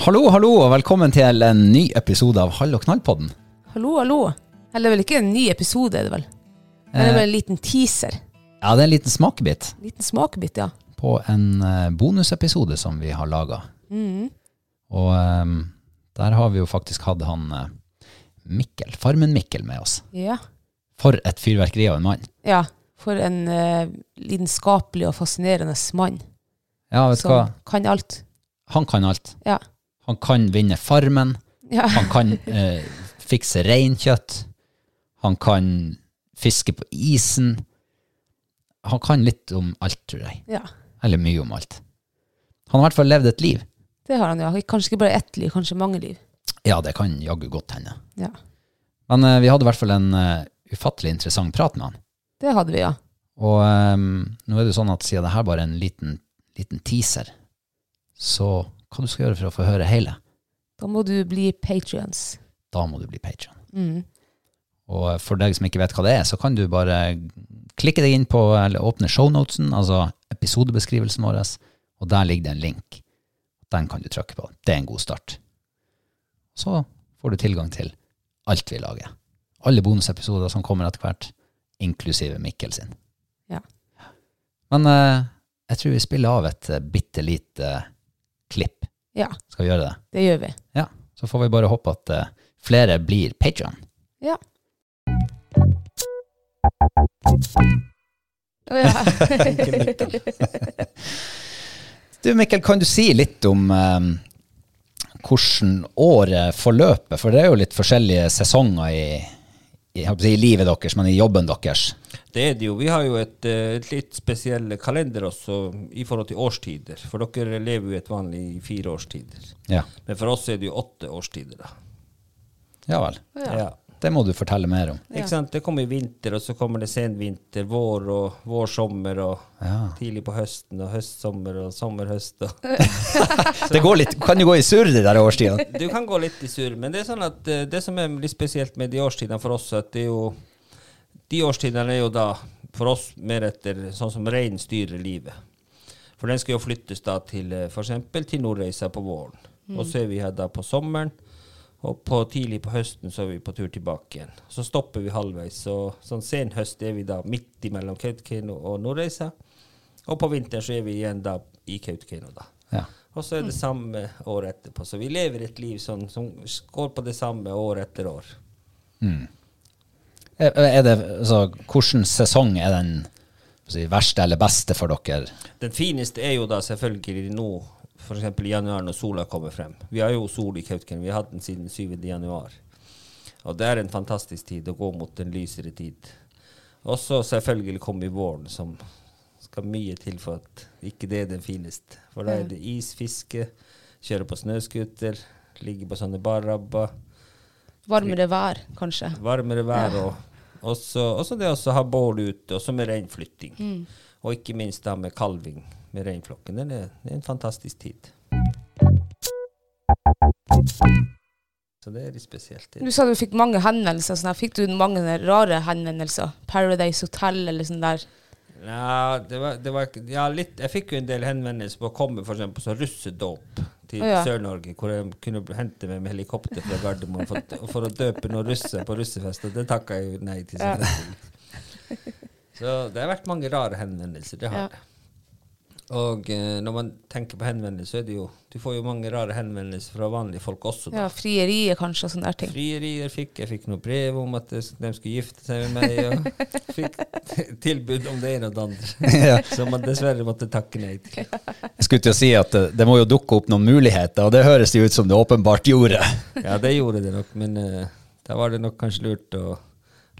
Hallo, hallo, og velkommen til en ny episode av Hall og knall-podden. Hallo, hallo. Eller det er vel ikke en ny episode, er det vel? Det er vel en liten teaser. Ja, det er en liten smakebit Liten smakebit, ja. på en eh, bonusepisode som vi har laga. Og eh, der har vi jo faktisk hatt han eh, Mikkel, Farmen-Mikkel, med oss. Ja. For et fyrverkeri av en mann. ja. For en eh, lidenskapelig og fascinerende mann Ja, vet du som hva? kan alt. Han kan alt. Ja. Han kan vinne Farmen. Ja. Han kan eh, fikse reinkjøtt. Han kan fiske på isen. Han kan litt om alt, tror jeg. ja. Eller mye om alt. Han har i hvert fall levd et liv. Det har han, ja. Kanskje ikke bare ett liv, kanskje mange liv. Ja, det kan jaggu godt hende. Ja. Men eh, vi hadde i hvert fall en eh, ufattelig interessant prat med han. Det hadde vi, ja. Og ehm, nå er det jo sånn at siden det her bare er en liten, liten teaser, så hva du skal gjøre for å få høre hele, Da må du bli patrions. da må du bli patrion. Mm. Og eh, for deg som ikke vet hva det er, så kan du bare klikke deg inn på, eller åpne shownotesen, altså episodebeskrivelsen vår, og der ligger det en link. Den kan du trykke på. Det er en god start. Så får du tilgang til alt vi lager. Alle bonusepisoder som kommer etter hvert, inklusive Mikkel sin. Ja. Men eh, jeg tror vi spiller av et uh, bitte lite klipp. Ja, Skal vi gjøre det? det gjør vi. Ja. Så får vi bare håpe at uh, flere blir patron. Ja. Ja. Du Mikkel, kan du si litt om um, hvordan året forløper? For det er jo litt forskjellige sesonger i, i, i livet deres, men i jobben deres. Det er det jo. Vi har jo et, eh, et litt spesiell kalender også i forhold til årstider. For dere lever jo et vanlig i fire årstider. Ja. Men for oss er det jo åtte årstider, da. ja vel. Ja. Det må du fortelle mer om. Ikke sant? Det kommer vinter, og så kommer det senvinter, vår og vårsommer, og Ja. tidlig på høsten, og høstsommer og sommerhøst. Og. Det går litt, kan jo gå i surr, de der årstidene. Du kan gå litt i surr, men det er sånn at eh, det som er litt spesielt med de årstidene for oss, at det er jo De årstidene er jo da for oss mer etter sånn som reinen styrer livet. For den skal jo flyttes da til f.eks. til Nordreisa på våren. Og så er vi her da på sommeren. Og på tidlig på høsten så er vi på tur tilbake igjen. Så stopper vi halvveis. Så sånn sen høst er vi da midt imellom Kautokeino og Nordreisa. Og på vinteren så er vi igjen da i Kautokeino, da. Ja. Og så er det samme år etterpå. Så vi lever et liv sånn, som går på det samme år etter år. Er er det, altså, hvilken sesong er den si, verste eller beste for dere? Den fineste er jo da selvfølgelig nå, f.eks. i januar når sola kommer frem. Vi har jo sol i Kautokeino. Vi har hatt den siden 7. januar. Og det er en fantastisk tid å gå mot en lysere tid. Og så selvfølgelig kommer våren, som skal mye til for at ikke det er den fineste. For da er det isfiske, kjøre på snøscooter, ligge på sånne barrabber, Varmere vær, kanskje. varmere vær og også, også det å ha bål ute, også med reinflytting. Mm. Og ikke minst da med kalving med reinflokken. Det er, det er en fantastisk tid. Så det er litt spesielt. Du sa du fikk mange henvendelser. Sånn. Fikk du mange rare henvendelser? Paradise Hotel eller sånn der? Ja, det var, det var ja, litt Jeg fikk jo en del henvendelser på å komme eksempel på russedåp til ja. Sør-Norge, hvor jeg kunne hente meg med helikopter fra Gardermoen for, for å døpe noen russere på russefest, og det takka jeg jo nei til. Ja. Så det har vært mange rare henvendelser. Det har Ja. Og eh, når man tenker på henvendelser, så er det jo Du får jo mange rare henvendelser fra vanlige folk også. Da. Ja, frierier kanskje, og sånne der ting. Frierier fikk jeg. fikk noe brev om at de skulle gifte seg med meg. Og fikk tilbud om det ene og det andre. Ja. Som man dessverre måtte takke nei til. Jeg skulle til å si at det, det må jo dukke opp noen muligheter, og det høres jo ut som det åpenbart gjorde. Ja, det gjorde det nok, men eh, da var det nok kanskje lurt å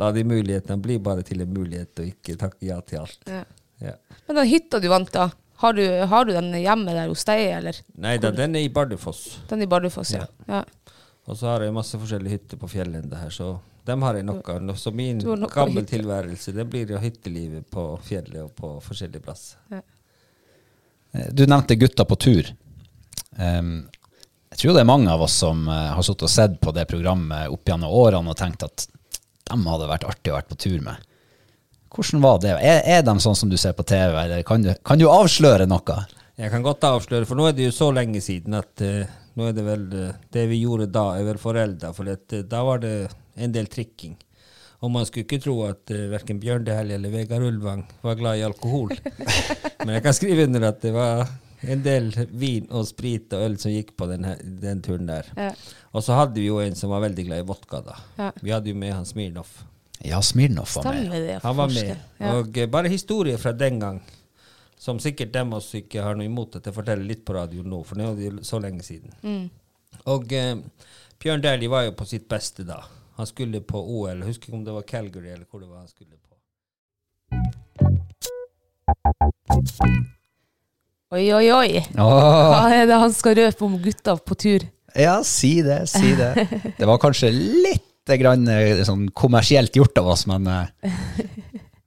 la de mulighetene bli bare til en mulighet, og ikke takke ja til alt. Ja. Ja. Men den hytta du vant, da? Har du, har du den hjemme der hos deg, eller? Nei da, den er i Bardufoss. Den er i Bardufoss, ja. ja. Og så har jeg masse forskjellige hytter på fjellenda her, så dem har jeg nok av. Så min gamle tilværelse, det blir jo hyttelivet på fjellet og på forskjellige plasser. Du nevnte gutta på tur. Um, jeg tror det er mange av oss som eh, har sittet og sett på det programmet opp gjennom årene og tenkt at dem hadde vært artig å være på tur med. Hvordan var det? Er, er de sånn som du ser på TV, eller kan du, kan du avsløre noe? Jeg kan godt avsløre, for nå er det jo så lenge siden at uh, nå er det vel uh, Det vi gjorde da, er vel forelda, for at, uh, da var det en del trikking. Og man skulle ikke tro at uh, verken Bjørn Dæhlie eller Vegard Ulvang var glad i alkohol. Men jeg kan skrive under at det var en del vin og sprit og øl som gikk på den, her, den turen der. Ja. Og så hadde vi jo en som var veldig glad i vodka da. Ja. Vi hadde jo med han Smirnov. Ja, Smirnov var med. Stemmer det? Han var med. Ja. Og eh, bare historier fra den gang, som sikkert dem også ikke har noe imot at jeg forteller litt på radio nå, for nå er det jo så lenge siden. Mm. Og eh, Bjørn Dæhlie var jo på sitt beste da. Han skulle på OL, jeg husker ikke om det var Calgary eller hvor det var han skulle på. Oi, oi, oi. Åh, Hva er det han skal røpe om gutta på tur? ja, si det, si det. Det var kanskje litt grann, eh, sånn kommersielt gjort av oss, men, eh,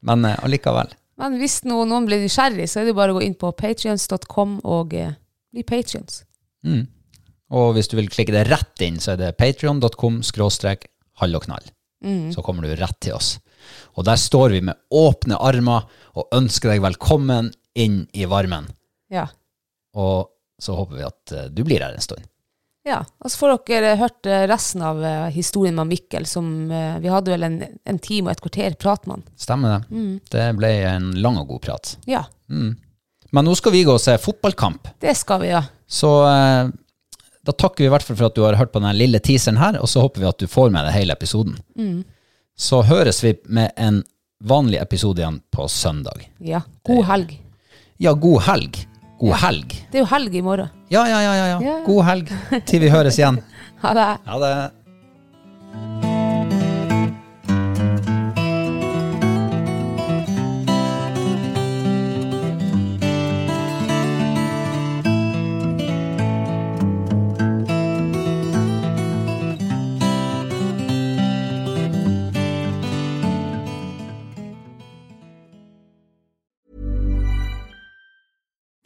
men eh, allikevel. Men hvis noen, noen blir nysgjerrig, så er det bare å gå inn på patrions.com og eh, bli patrions. Mm. Og hvis du vil klikke det rett inn, så er det patreon.com skråstrek hall og knall. Så kommer du rett til oss. Og der står vi med åpne armer og ønsker deg velkommen inn i varmen. Ja. Og så håper vi at du blir her en stund. Ja. Og så får dere hørt eh, resten av eh, historien med Mikkel, som eh, vi hadde vel en, en time og et kvarter prat med han. Stemmer det? Det ble en lang og god prat. Ja, Men nå skal vi gå og se fotballkamp. det skal vi, ja. Så da takker vi i hvert fall for at du har hørt på den lille teaseren her, og så håper vi at du får med deg hele episoden. Så høres vi med en vanlig episode igjen på søndag. Ja. God helg. Ja, god helg. God helg. Det er jo helg i morgen. Ja, ja, ja, ja. God helg til vi høres igjen. Ha det. Ha det.